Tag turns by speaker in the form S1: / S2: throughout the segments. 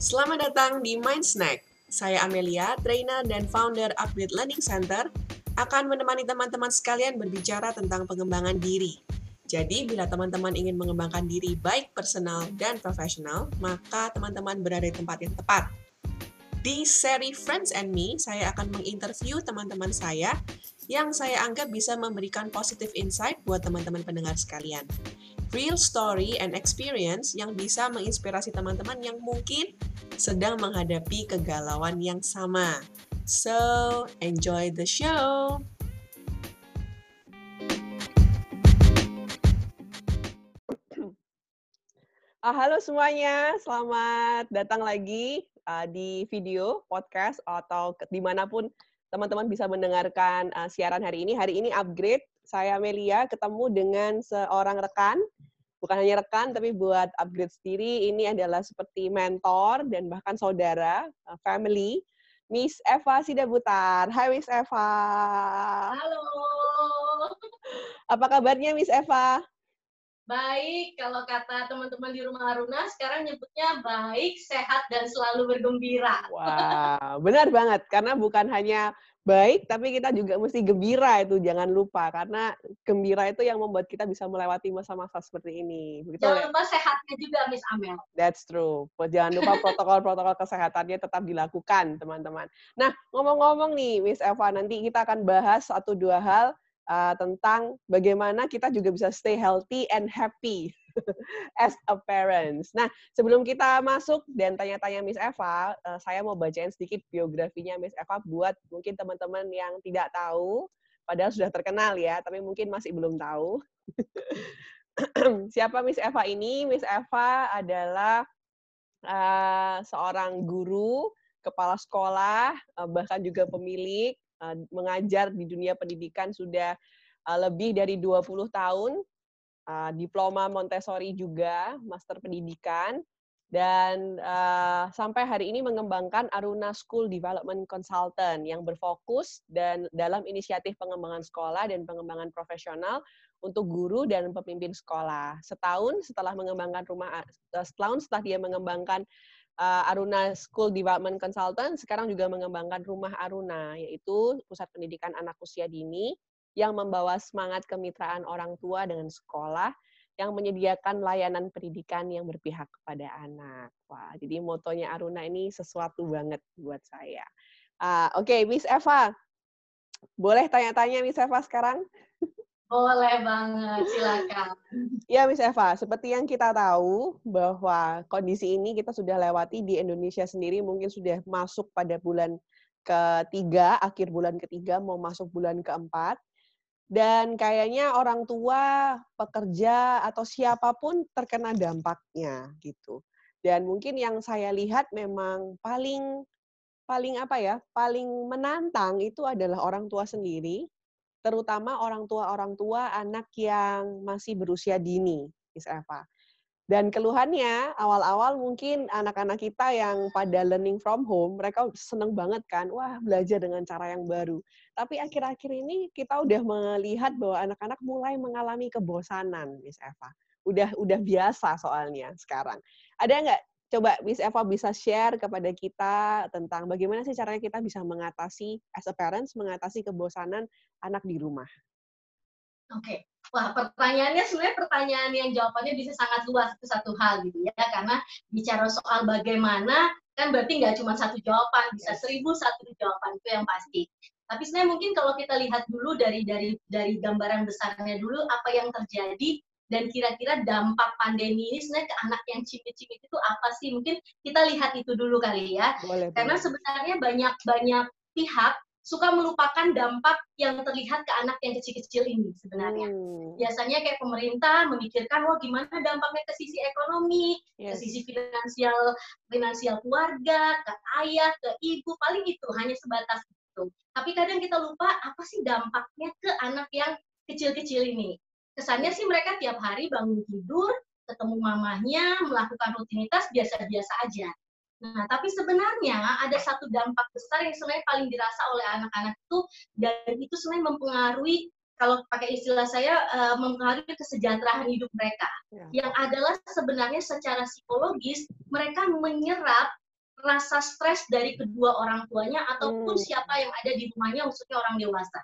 S1: Selamat datang di Mind Snack. Saya Amelia, trainer dan founder Upgrade Learning Center, akan menemani teman-teman sekalian berbicara tentang pengembangan diri. Jadi, bila teman-teman ingin mengembangkan diri baik personal dan profesional, maka teman-teman berada di tempat yang tepat. Di seri Friends and Me, saya akan menginterview teman-teman saya yang saya anggap bisa memberikan positive insight buat teman-teman pendengar sekalian real story and experience yang bisa menginspirasi teman-teman yang mungkin sedang menghadapi kegalauan yang sama. So, enjoy the show! Uh, halo semuanya, selamat datang lagi uh, di video, podcast, atau di mana pun teman-teman bisa mendengarkan uh, siaran hari ini. Hari ini upgrade saya Melia ketemu dengan seorang rekan, bukan hanya rekan tapi buat upgrade sendiri ini adalah seperti mentor dan bahkan saudara, uh, family. Miss Eva Sidabutar. Hai Miss Eva.
S2: Halo.
S1: Apa kabarnya Miss Eva?
S2: Baik, kalau kata teman-teman di rumah Aruna, sekarang nyebutnya baik, sehat, dan selalu bergembira.
S1: Wah, wow, benar banget. Karena bukan hanya baik, tapi kita juga mesti gembira itu jangan lupa karena gembira itu yang membuat kita bisa melewati masa-masa seperti ini.
S2: Begitu jangan ya? lupa sehatnya juga, Miss Amel.
S1: That's true. Jangan lupa protokol-protokol kesehatannya tetap dilakukan, teman-teman. Nah, ngomong-ngomong nih, Miss Eva, nanti kita akan bahas satu dua hal uh, tentang bagaimana kita juga bisa stay healthy and happy as a parents. Nah, sebelum kita masuk dan tanya-tanya Miss Eva, uh, saya mau bacain sedikit biografinya Miss Eva buat mungkin teman-teman yang tidak tahu, padahal sudah terkenal ya, tapi mungkin masih belum tahu. Siapa Miss Eva ini? Miss Eva adalah uh, seorang guru, kepala sekolah, uh, bahkan juga pemilik, mengajar di dunia pendidikan sudah uh, lebih dari 20 tahun uh, diploma Montessori juga, master pendidikan, dan sampai hari ini mengembangkan Aruna School Development Consultant yang berfokus dan dalam inisiatif pengembangan sekolah dan pengembangan profesional untuk guru dan pemimpin sekolah. Setahun setelah mengembangkan rumah, setahun setelah dia mengembangkan uh, Aruna School Development Consultant, sekarang juga mengembangkan Rumah Aruna, yaitu pusat pendidikan anak usia dini yang membawa semangat kemitraan orang tua dengan sekolah yang menyediakan layanan pendidikan yang berpihak kepada anak. Wah, jadi motonya Aruna ini sesuatu banget buat saya. Uh, Oke, okay, Miss Eva, boleh tanya-tanya Miss Eva sekarang?
S2: Boleh banget, silakan.
S1: Ya, Miss Eva, seperti yang kita tahu bahwa kondisi ini kita sudah lewati di Indonesia sendiri mungkin sudah masuk pada bulan ketiga, akhir bulan ketiga mau masuk bulan keempat dan kayaknya orang tua, pekerja atau siapa pun terkena dampaknya gitu. Dan mungkin yang saya lihat memang paling paling apa ya, paling menantang itu adalah orang tua sendiri, terutama orang tua-orang tua anak yang masih berusia dini, Miss Eva. Dan keluhannya awal-awal mungkin anak-anak kita yang pada learning from home, mereka seneng banget kan, wah belajar dengan cara yang baru. Tapi akhir-akhir ini kita udah melihat bahwa anak-anak mulai mengalami kebosanan, Miss Eva. Udah udah biasa soalnya sekarang. Ada nggak coba Miss Eva bisa share kepada kita tentang bagaimana sih caranya kita bisa mengatasi as a parents mengatasi kebosanan anak di rumah?
S2: Oke, okay. wah pertanyaannya sebenarnya pertanyaan yang jawabannya bisa sangat luas itu satu hal gitu ya, karena bicara soal bagaimana kan berarti nggak cuma satu jawaban, bisa seribu satu jawaban itu yang pasti. Tapi sebenarnya mungkin kalau kita lihat dulu dari dari dari gambaran besarnya dulu apa yang terjadi dan kira-kira dampak pandemi ini sebenarnya ke anak yang cimit-cimit itu apa sih? Mungkin kita lihat itu dulu kali ya. Boleh, Karena boleh. sebenarnya banyak banyak pihak suka melupakan dampak yang terlihat ke anak yang kecil-kecil ini sebenarnya. Hmm. Biasanya kayak pemerintah memikirkan, wah gimana dampaknya ke sisi ekonomi, yes. ke sisi finansial, finansial keluarga, ke ayah, ke ibu, paling itu hanya sebatas itu. Tapi kadang kita lupa apa sih dampaknya ke anak yang kecil-kecil ini. Kesannya sih mereka tiap hari bangun tidur, ketemu mamahnya, melakukan rutinitas biasa-biasa aja. Nah, tapi sebenarnya ada satu dampak besar yang sebenarnya paling dirasa oleh anak-anak itu dan itu sebenarnya mempengaruhi kalau pakai istilah saya uh, mempengaruhi kesejahteraan hidup mereka. Ya. Yang adalah sebenarnya secara psikologis mereka menyerap rasa stres dari kedua orang tuanya ataupun
S1: Hmm.
S2: siapa yang ada di rumahnya khususnya orang dewasa.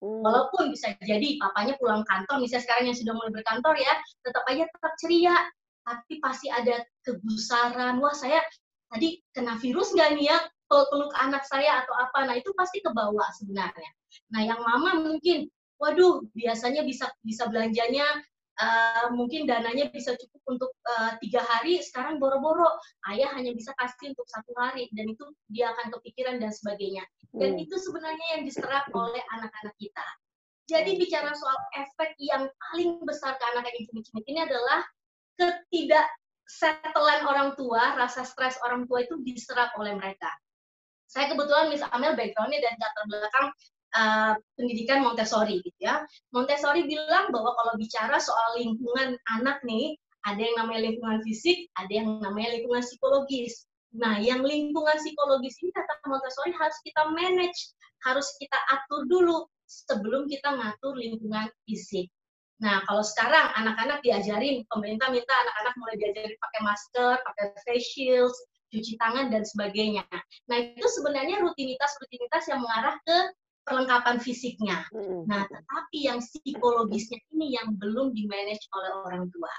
S1: Hmm.
S2: Walaupun bisa jadi papanya pulang kantor, misalnya sekarang yang sudah mulai berkantor ya, tetap aja tetap ceria, tapi pasti ada kegusaran. Wah saya tadi kena virus nggak nih ya, peluk anak saya atau apa. Nah itu pasti kebawa sebenarnya. Nah yang mama mungkin, waduh biasanya bisa bisa belanjanya Uh, mungkin dananya bisa cukup untuk uh, tiga hari, sekarang boro-boro ayah hanya bisa kasih untuk satu hari dan itu dia akan kepikiran dan sebagainya. Dan hmm. itu sebenarnya yang diserap oleh anak-anak kita. Jadi bicara soal efek yang paling besar ke anak yang cimit-cimit ini adalah ketidak setelan orang tua, rasa stres orang tua itu diserap oleh mereka. Saya kebetulan Miss Amel backgroundnya dan latar belakang uh, pendidikan Montessori gitu ya. Montessori bilang bahwa kalau bicara soal lingkungan anak nih, ada yang namanya lingkungan fisik, ada yang namanya lingkungan psikologis. Nah, yang lingkungan psikologis ini kata Montessori harus kita manage, harus kita atur dulu sebelum kita ngatur lingkungan fisik. Nah, kalau sekarang anak-anak diajarin, pemerintah minta anak-anak mulai diajarin pakai masker, pakai face shield, cuci tangan, dan sebagainya. Nah, itu sebenarnya rutinitas-rutinitas yang mengarah ke perlengkapan fisiknya. Nah, tetapi yang psikologisnya ini yang belum dimanage oleh orang tua.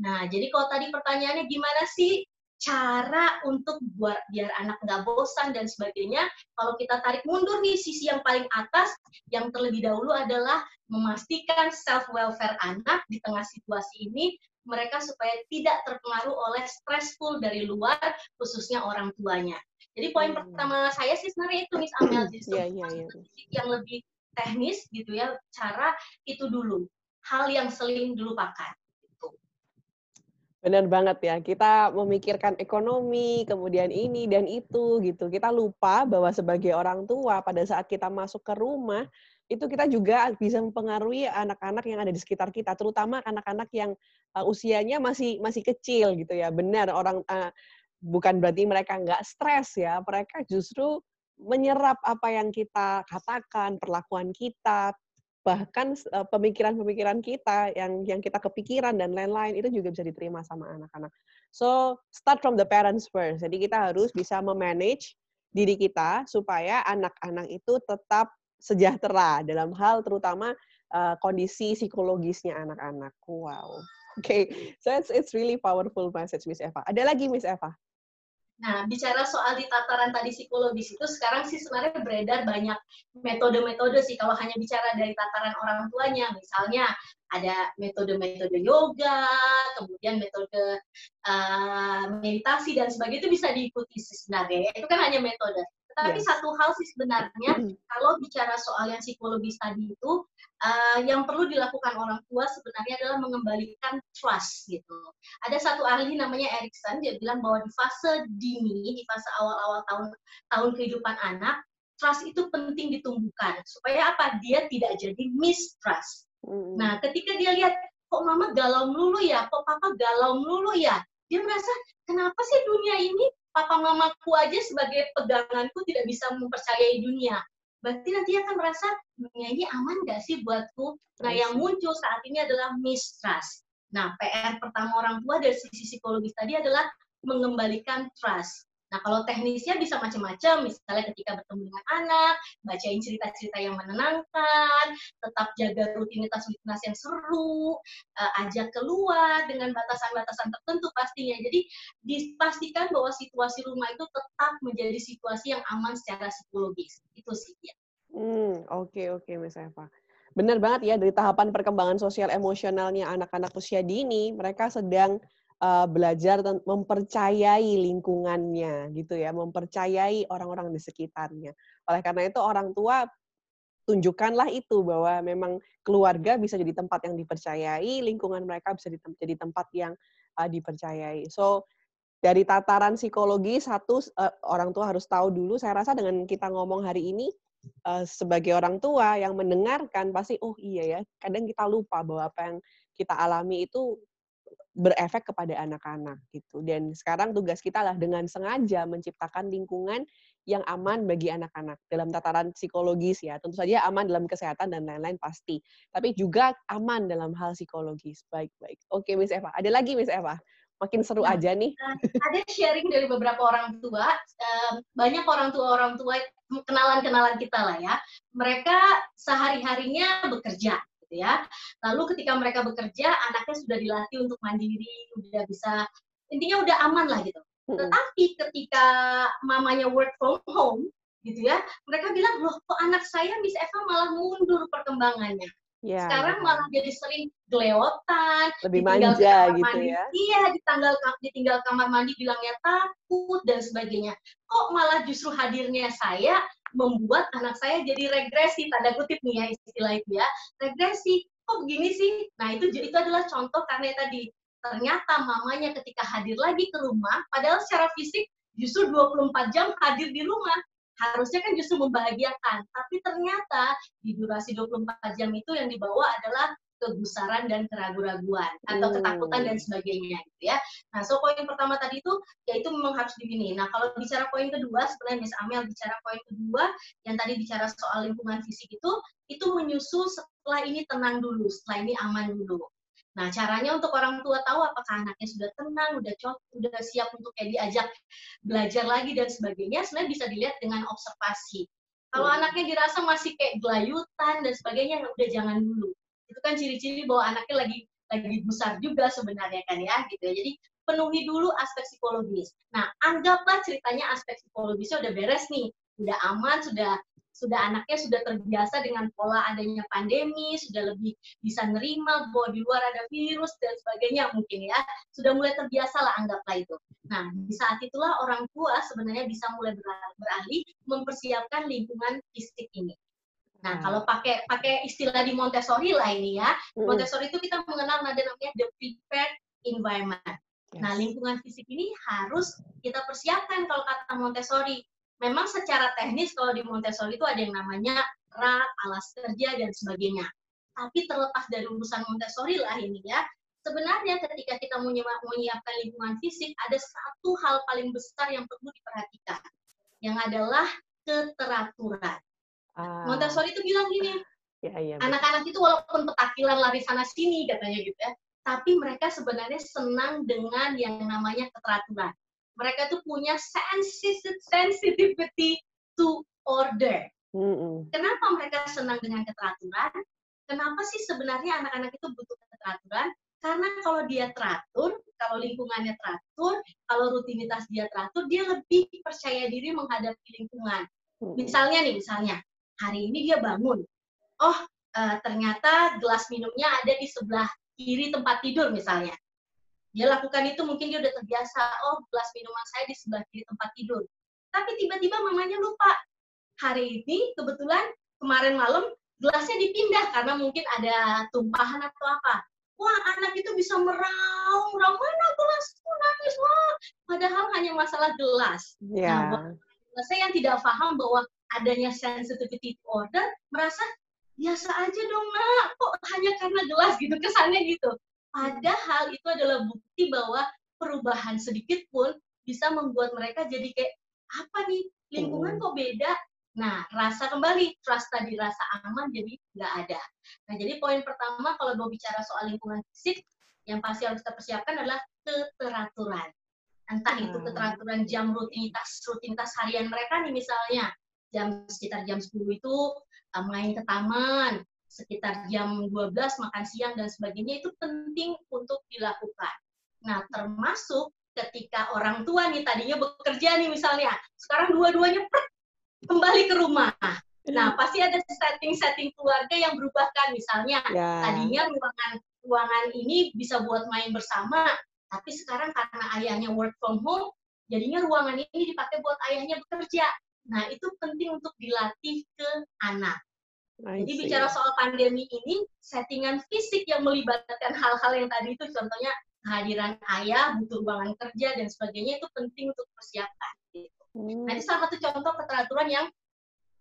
S2: Nah, jadi kalau tadi pertanyaannya gimana sih cara untuk buat biar anak nggak bosan dan sebagainya, kalau kita tarik mundur nih sisi yang paling atas, yang terlebih dahulu adalah memastikan self welfare anak di tengah situasi ini mereka supaya tidak terpengaruh oleh stressful dari luar, khususnya orang tuanya. Jadi poin hmm. pertama saya sih sebenarnya itu Miss Amel, jadi yeah, yeah, yeah. yang lebih teknis gitu ya, cara itu dulu, hal yang sering dilupakan.
S1: Benar banget ya, kita memikirkan ekonomi, kemudian ini dan itu gitu. Kita lupa bahwa sebagai orang tua pada saat kita masuk ke rumah, itu kita juga bisa mempengaruhi anak-anak yang ada di sekitar kita, terutama anak-anak yang uh, usianya masih masih kecil gitu ya. Benar orang uh, bukan berarti mereka nggak stres ya, mereka justru menyerap apa yang kita katakan, perlakuan kita, bahkan pemikiran-pemikiran kita yang yang kita kepikiran dan lain-lain itu juga bisa diterima sama anak-anak. So start from the parents first. Jadi kita harus bisa memanage diri kita supaya anak-anak itu tetap sejahtera dalam hal terutama uh, kondisi psikologisnya anak-anak. Wow. Oke, okay. so it's it's really powerful message Miss Eva. Ada lagi Miss Eva?
S2: Nah, bicara soal di tataran tadi psikologis itu sekarang sih sebenarnya beredar banyak metode-metode sih kalau hanya bicara dari tataran orang tuanya. Misalnya ada metode-metode yoga, kemudian metode uh, meditasi dan sebagainya itu bisa diikuti sebenarnya. Itu kan hanya metode. Tapi yes. satu hal sih sebenarnya kalau bicara soal yang psikologis tadi itu uh, yang perlu dilakukan orang tua sebenarnya adalah mengembalikan trust gitu. Ada satu ahli namanya Erikson dia bilang bahwa di fase dini, di fase awal-awal tahun tahun kehidupan anak, trust itu penting ditumbuhkan supaya apa? Dia tidak jadi mistrust. Mm. Nah, ketika dia lihat kok mama galau melulu ya, kok papa galau melulu ya, dia merasa kenapa sih dunia ini papa mamaku aja sebagai peganganku tidak bisa mempercayai dunia. Berarti nanti akan merasa dunia ini aman gak sih buatku? Nah, yang muncul saat ini adalah mistrust. Nah, PR pertama orang tua dari sisi psikologis tadi adalah mengembalikan trust. Nah, kalau teknisnya bisa macam-macam, misalnya ketika bertemu dengan anak, bacain cerita-cerita yang menenangkan, tetap jaga rutinitas-rutinitas yang seru, uh, ajak keluar dengan batasan-batasan tertentu pastinya. Jadi dipastikan bahwa situasi rumah itu tetap menjadi situasi yang aman secara psikologis. Itu sih ya.
S1: Hmm, oke oke okay, Miss Eva. Benar banget ya dari tahapan perkembangan sosial emosionalnya anak-anak usia dini, mereka sedang uh, belajar dan mempercayai lingkungannya gitu ya, mempercayai orang-orang di sekitarnya. Oleh karena itu orang tua tunjukkanlah itu bahwa memang keluarga bisa jadi tempat yang dipercayai, lingkungan mereka bisa jadi tempat yang uh, dipercayai. So dari tataran psikologi satu uh, orang tua harus tahu dulu. Saya rasa dengan kita ngomong hari ini uh, sebagai orang tua yang mendengarkan pasti oh iya ya. Kadang kita lupa bahwa apa yang kita alami itu berefek kepada anak-anak gitu. Dan sekarang tugas kita lah dengan sengaja menciptakan lingkungan yang aman bagi anak-anak dalam tataran psikologis ya. Tentu saja aman dalam kesehatan dan lain-lain pasti, tapi juga aman dalam hal psikologis. Baik-baik. Oke, Miss Eva. Ada lagi Miss Eva? Makin seru nah, aja nih.
S2: Ada sharing dari beberapa orang tua, banyak orang tua orang tua kenalan-kenalan kita lah ya. Mereka sehari-harinya bekerja gitu ya. Lalu ketika mereka bekerja, anaknya sudah dilatih untuk mandiri, udah bisa intinya udah aman lah gitu. Tetapi ketika mamanya work from home, gitu ya, mereka bilang loh kok anak saya Miss Eva malah mundur perkembangannya. Ya. Sekarang malah jadi sering geleotan,
S1: lebih manja gitu
S2: mandi.
S1: ya.
S2: Iya, ditinggal ditinggal kamar mandi bilangnya takut dan sebagainya. Kok malah justru hadirnya saya membuat anak saya jadi regresi tanda kutip nih ya istilah itu ya. Regresi. Kok begini sih? Nah, itu itu adalah contoh karena tadi ternyata mamanya ketika hadir lagi ke rumah padahal secara fisik justru 24 jam hadir di rumah harusnya kan justru membahagiakan. Tapi ternyata di durasi 24 jam itu yang dibawa adalah kegusaran dan keraguan-raguan atau hmm. ketakutan dan sebagainya gitu ya. Nah, so poin pertama tadi itu yaitu memang harus begini. Nah, kalau bicara poin kedua sebenarnya Miss Amel bicara poin kedua yang tadi bicara soal lingkungan fisik itu itu menyusul setelah ini tenang dulu, setelah ini aman dulu. Nah, caranya untuk orang tua tahu apakah anaknya sudah tenang, udah cocok, udah siap untuk kayak diajak belajar lagi dan sebagainya, sebenarnya bisa dilihat dengan observasi. Kalau hmm. anaknya dirasa masih kayak gelayutan dan sebagainya, ya udah jangan dulu. Itu kan ciri-ciri bahwa anaknya lagi lagi besar juga sebenarnya kan ya, gitu ya. Jadi penuhi dulu aspek psikologis. Nah, anggaplah ceritanya aspek psikologisnya udah beres nih, udah aman, sudah sudah anaknya sudah terbiasa dengan pola adanya pandemi, sudah lebih bisa nerima bahwa di luar ada virus dan sebagainya mungkin ya, sudah mulai terbiasa lah anggaplah itu. Nah, di saat itulah orang tua sebenarnya bisa mulai beralih mempersiapkan lingkungan fisik ini. Nah, hmm. kalau pakai pakai istilah di Montessori lah ini ya, hmm. Montessori itu kita mengenal ada namanya the prepared environment. Nah, lingkungan fisik ini harus kita persiapkan kalau kata Montessori memang secara teknis kalau di Montessori itu ada yang namanya rak, alas kerja, dan sebagainya. Tapi terlepas dari urusan Montessori lah ini ya, sebenarnya ketika kita menyiapkan lingkungan fisik, ada satu hal paling besar yang perlu diperhatikan, yang adalah keteraturan. Ah. Montessori itu bilang gini, ya, ya, anak-anak itu walaupun petakilan lari sana sini katanya gitu ya, tapi mereka sebenarnya senang dengan yang namanya keteraturan mereka tuh punya sensitivity to order. Mm-hmm. Kenapa mereka senang dengan keteraturan? Kenapa sih sebenarnya anak-anak itu butuh keteraturan? Karena kalau dia teratur, kalau lingkungannya teratur, kalau rutinitas dia teratur, dia lebih percaya diri menghadapi lingkungan. Mm-hmm. Misalnya nih, misalnya hari ini dia bangun, oh uh, ternyata gelas minumnya ada di sebelah kiri tempat tidur misalnya. Dia lakukan itu mungkin dia udah terbiasa oh gelas minuman saya di sebelah kiri tempat tidur. Tapi tiba-tiba mamanya lupa. Hari ini kebetulan kemarin malam gelasnya dipindah karena mungkin ada tumpahan atau apa. Wah anak itu bisa meraung meraung mana gelasku? Nangis. Wah padahal hanya masalah gelas. Yeah. nah saya yang tidak paham bahwa adanya sensitivity order merasa biasa aja dong nak kok hanya karena gelas gitu kesannya gitu Padahal itu adalah bukti bahwa perubahan sedikit pun bisa membuat mereka jadi kayak apa nih lingkungan kok beda. Nah, rasa kembali trust tadi rasa aman jadi nggak ada. Nah, jadi poin pertama kalau mau bicara soal lingkungan fisik, yang pasti harus kita persiapkan adalah keteraturan. Entah itu hmm. keteraturan jam rutinitas rutinitas harian mereka nih misalnya jam sekitar jam 10 itu uh, main ke taman, sekitar jam 12 makan siang dan sebagainya itu penting untuk dilakukan. Nah, termasuk ketika orang tua nih tadinya bekerja nih misalnya, sekarang dua-duanya kembali ke rumah. Nah, pasti ada setting-setting keluarga yang berubah kan misalnya ya. tadinya ruangan ruangan ini bisa buat main bersama, tapi sekarang karena ayahnya work from home, jadinya ruangan ini dipakai buat ayahnya bekerja. Nah, itu penting untuk dilatih ke anak. Jadi bicara soal pandemi ini, settingan fisik yang melibatkan hal-hal yang tadi itu, contohnya kehadiran ayah, butuh ruangan kerja dan sebagainya itu penting untuk persiapan. Gitu. Hmm. Nah, ini salah satu contoh keteraturan yang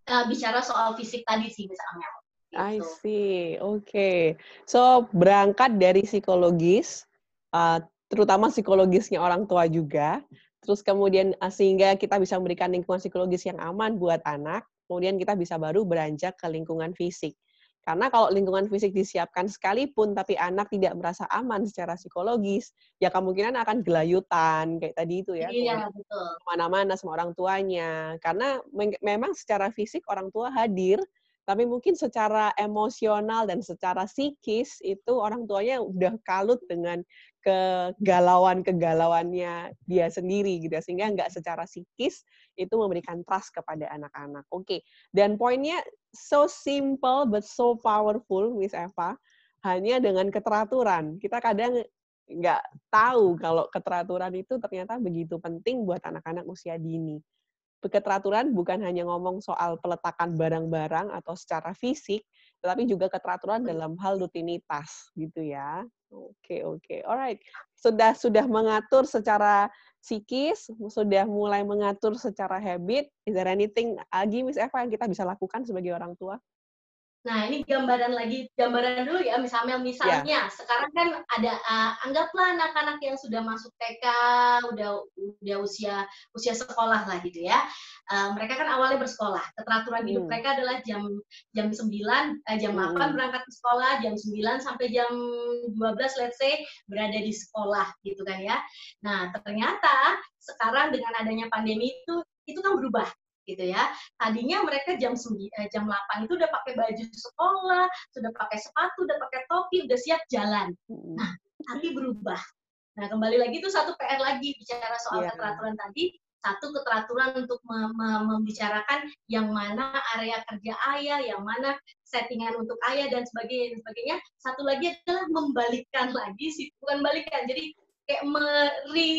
S2: uh, bicara soal fisik tadi sih misalnya.
S1: Gitu. I see, oke. Okay. So berangkat dari psikologis, uh, terutama psikologisnya orang tua juga, terus kemudian uh, sehingga kita bisa memberikan lingkungan psikologis yang aman buat anak kemudian kita bisa baru beranjak ke lingkungan fisik. Karena kalau lingkungan fisik disiapkan sekalipun, tapi anak tidak merasa aman secara psikologis, ya kemungkinan akan gelayutan, kayak tadi itu ya.
S2: Iya, betul.
S1: Ke mana-mana sama orang tuanya. Karena memang secara fisik orang tua hadir, tapi mungkin secara emosional dan secara psikis itu orang tuanya udah kalut dengan kegalauan-kegalauannya dia sendiri gitu ya. sehingga nggak secara psikis itu memberikan trust kepada anak-anak. Oke, okay. dan poinnya so simple but so powerful, Miss Eva, hanya dengan keteraturan. Kita kadang nggak tahu kalau keteraturan itu ternyata begitu penting buat anak-anak usia dini keteraturan bukan hanya ngomong soal peletakan barang-barang atau secara fisik, tetapi juga keteraturan dalam hal rutinitas gitu ya. Oke, oke. Alright. Sudah sudah mengatur secara psikis, sudah mulai mengatur secara habit. Is there anything lagi Miss Eva yang kita bisa lakukan sebagai orang tua?
S2: Nah, ini gambaran lagi, gambaran dulu ya, misalnya, misalnya yeah. sekarang kan ada uh, anggaplah anak-anak yang sudah masuk TK, udah udah usia usia sekolah lah gitu ya. Uh, mereka kan awalnya bersekolah. Keteraturan hmm. hidup mereka adalah jam jam 9, uh, jam hmm. 8 berangkat ke sekolah, jam 9 sampai jam 12 let's say berada di sekolah gitu kan ya. Nah, ternyata sekarang dengan adanya pandemi itu itu kan berubah gitu ya. Tadinya mereka jam 9, eh, jam 8 itu udah pakai baju sekolah, sudah pakai sepatu, udah pakai topi, udah siap jalan. Nah, tapi berubah. Nah, kembali lagi itu satu PR lagi bicara soal yeah. keteraturan tadi. Satu keteraturan untuk mem membicarakan yang mana area kerja ayah, yang mana settingan untuk ayah dan sebagainya dan sebagainya. Satu lagi adalah membalikkan lagi sih, bukan balikan. Jadi kayak meri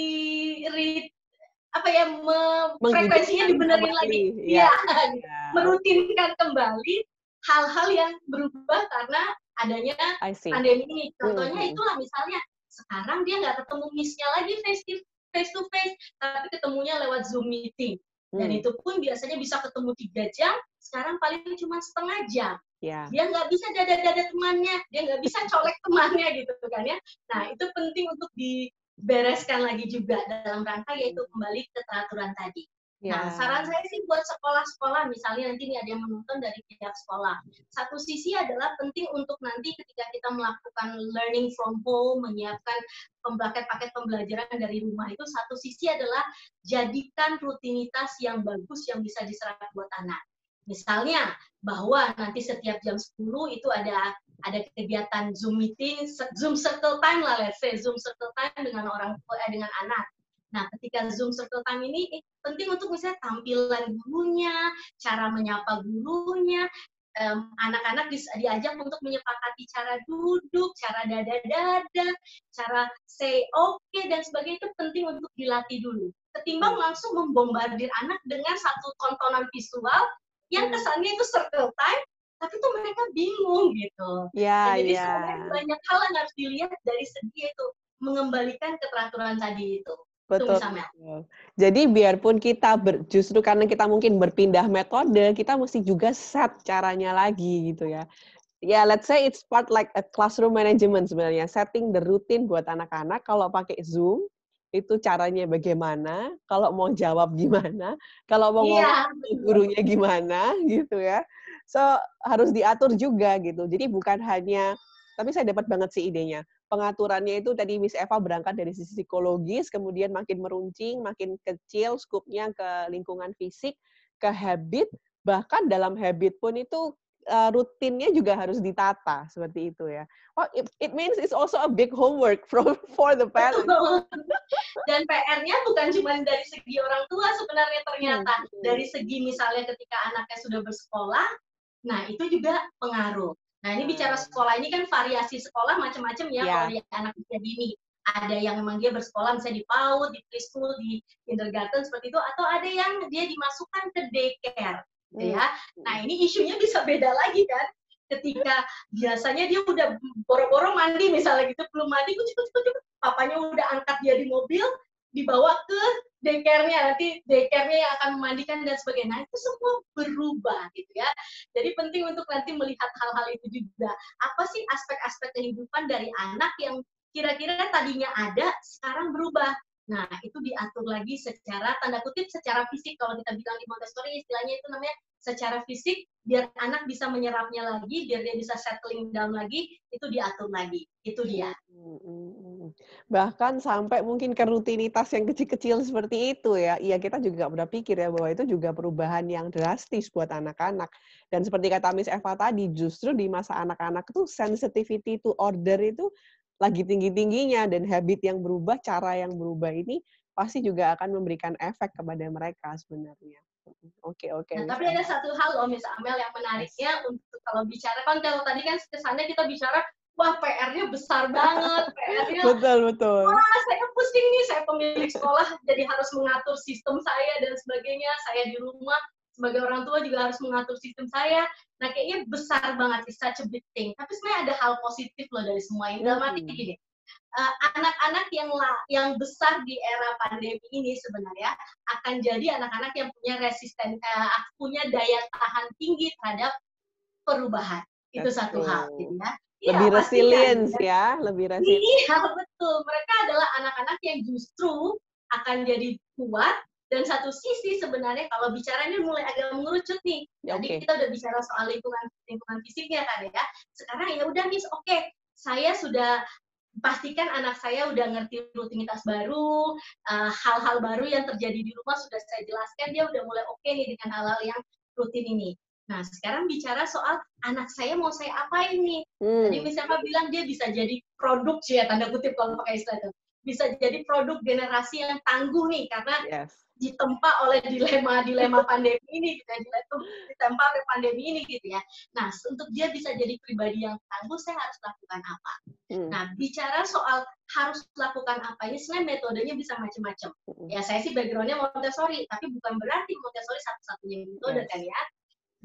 S2: apa ya me, frekuensinya dibenerin lagi ya, ya. merutinkan kembali hal-hal yang berubah karena adanya pandemi ini contohnya hmm. itulah misalnya sekarang dia nggak ketemu missnya lagi face to face to face tapi ketemunya lewat zoom meeting dan hmm. itu pun biasanya bisa ketemu tiga jam sekarang paling cuma setengah jam yeah. dia nggak bisa dada-dada temannya dia nggak bisa colek temannya gitu kan ya nah itu penting untuk di bereskan lagi juga dalam rangka yaitu kembali ke peraturan tadi. Yeah. Nah, saran saya sih buat sekolah-sekolah, misalnya nanti nih ada yang menonton dari pihak sekolah. Satu sisi adalah penting untuk nanti ketika kita melakukan learning from home, menyiapkan paket-paket pembelajaran dari rumah itu, satu sisi adalah jadikan rutinitas yang bagus yang bisa diserap buat anak. Misalnya bahwa nanti setiap jam 10 itu ada ada kegiatan Zoom meeting, Zoom circle time lah, let's say Zoom circle time dengan orang eh, dengan anak. Nah, ketika Zoom circle time ini eh, penting untuk misalnya tampilan gurunya, cara menyapa gurunya, anak-anak um, diajak untuk menyepakati cara duduk, cara dada-dada, cara say oke okay, dan sebagainya itu penting untuk dilatih dulu. Ketimbang langsung membombardir anak dengan satu tontonan visual yang hmm. kesannya itu circle time, tapi tuh mereka bingung gitu.
S1: Ya,
S2: jadi
S1: ya.
S2: banyak hal yang harus dilihat dari segi itu mengembalikan keteraturan tadi itu.
S1: Betul. Jadi biarpun kita ber, justru karena kita mungkin berpindah metode, kita mesti juga set caranya lagi gitu ya. Ya, yeah, let's say it's part like a classroom management sebenarnya, setting the routine buat anak-anak. Kalau pakai Zoom, itu caranya bagaimana, kalau mau jawab gimana, kalau mau yeah. ngomong gurunya gimana gitu ya. So harus diatur juga gitu. Jadi bukan hanya tapi saya dapat banget sih idenya. Pengaturannya itu tadi Miss Eva berangkat dari sisi psikologis, kemudian makin meruncing, makin kecil skupnya ke lingkungan fisik, ke habit, bahkan dalam habit pun itu uh, rutinnya juga harus ditata seperti itu ya. Oh, it, it means it's also a big homework from for the parents.
S2: Dan PR-nya bukan cuma dari segi orang tua sebenarnya ternyata hmm. dari segi misalnya ketika anaknya sudah bersekolah, Nah, itu juga pengaruh. Nah, ini bicara sekolah ini kan variasi sekolah macam-macam ya yeah. kalau di anak usia dini. Ada yang memang dia bersekolah misalnya di PAUD, di preschool, di kindergarten seperti itu, atau ada yang dia dimasukkan ke daycare, gitu ya. Hmm. Nah, ini isunya bisa beda lagi kan. Ketika biasanya dia udah boro-boro mandi misalnya gitu, belum mandi, kucuk, papanya udah angkat dia di mobil, dibawa ke daycare-nya nanti daycare-nya yang akan memandikan dan sebagainya. Nah, itu semua berubah gitu ya. Jadi penting untuk nanti melihat hal-hal itu juga. Apa sih aspek-aspek kehidupan dari anak yang kira-kira tadinya ada sekarang berubah. Nah, itu diatur lagi secara tanda kutip secara fisik kalau kita bilang di Montessori istilahnya itu namanya secara fisik biar anak bisa menyerapnya lagi, biar dia bisa settling down lagi, itu diatur lagi. Itu dia.
S1: Bahkan sampai mungkin ke rutinitas yang kecil-kecil seperti itu ya. Iya, kita juga udah pikir ya bahwa itu juga perubahan yang drastis buat anak-anak. Dan seperti kata Miss Eva tadi, justru di masa anak-anak itu sensitivity to order itu lagi tinggi-tingginya dan habit yang berubah, cara yang berubah ini pasti juga akan memberikan efek kepada mereka sebenarnya. Oke, oke.
S2: Nah, tapi ada satu hal loh, Miss Amel, yang menariknya untuk kalau bicara, kan kalau tadi kan kesannya kita bicara, wah PR-nya besar banget, PR-nya.
S1: betul, betul.
S2: Wah, saya pusing nih, saya pemilik sekolah, jadi harus mengatur sistem saya dan sebagainya. Saya di rumah, sebagai orang tua juga harus mengatur sistem saya. Nah, kayaknya besar banget, it's such a big thing. Tapi sebenarnya ada hal positif loh dari semua ini. Dalam arti gini, anak-anak yang yang besar di era pandemi ini sebenarnya akan jadi anak-anak yang punya resisten uh, punya daya tahan tinggi terhadap perubahan. Itu satu hal gitu ya.
S1: Lebih ya, resilience kan, ya lebih resilience
S2: iya betul. Mereka adalah anak-anak yang justru akan jadi kuat. Dan satu sisi sebenarnya kalau bicara ini mulai agak mengerucut nih. Jadi okay. kita udah bicara soal lingkungan lingkungan fisiknya kan ya. Sekarang ya udah nih oke okay, saya sudah pastikan anak saya udah ngerti rutinitas baru, eh, hal-hal uh, baru yang terjadi di rumah sudah saya jelaskan, dia udah mulai oke okay nih dengan hal-hal yang rutin ini. Nah, sekarang bicara soal anak saya mau saya apain nih? Hmm. Tadi misalnya bilang dia bisa jadi produk ya tanda kutip kalau pakai istilah itu. Bisa jadi produk generasi yang tangguh nih karena yes ditempa oleh dilema-dilema pandemi ini gitu ya, ditempa oleh pandemi ini gitu ya. Nah, untuk dia bisa jadi pribadi yang tangguh, saya harus lakukan apa? Hmm. Nah, bicara soal harus lakukan apa ini sebenarnya metodenya bisa macam-macam. Hmm. Ya, saya sih backgroundnya Montessori, tapi bukan berarti Montessori satu-satunya metode yes. kan ya.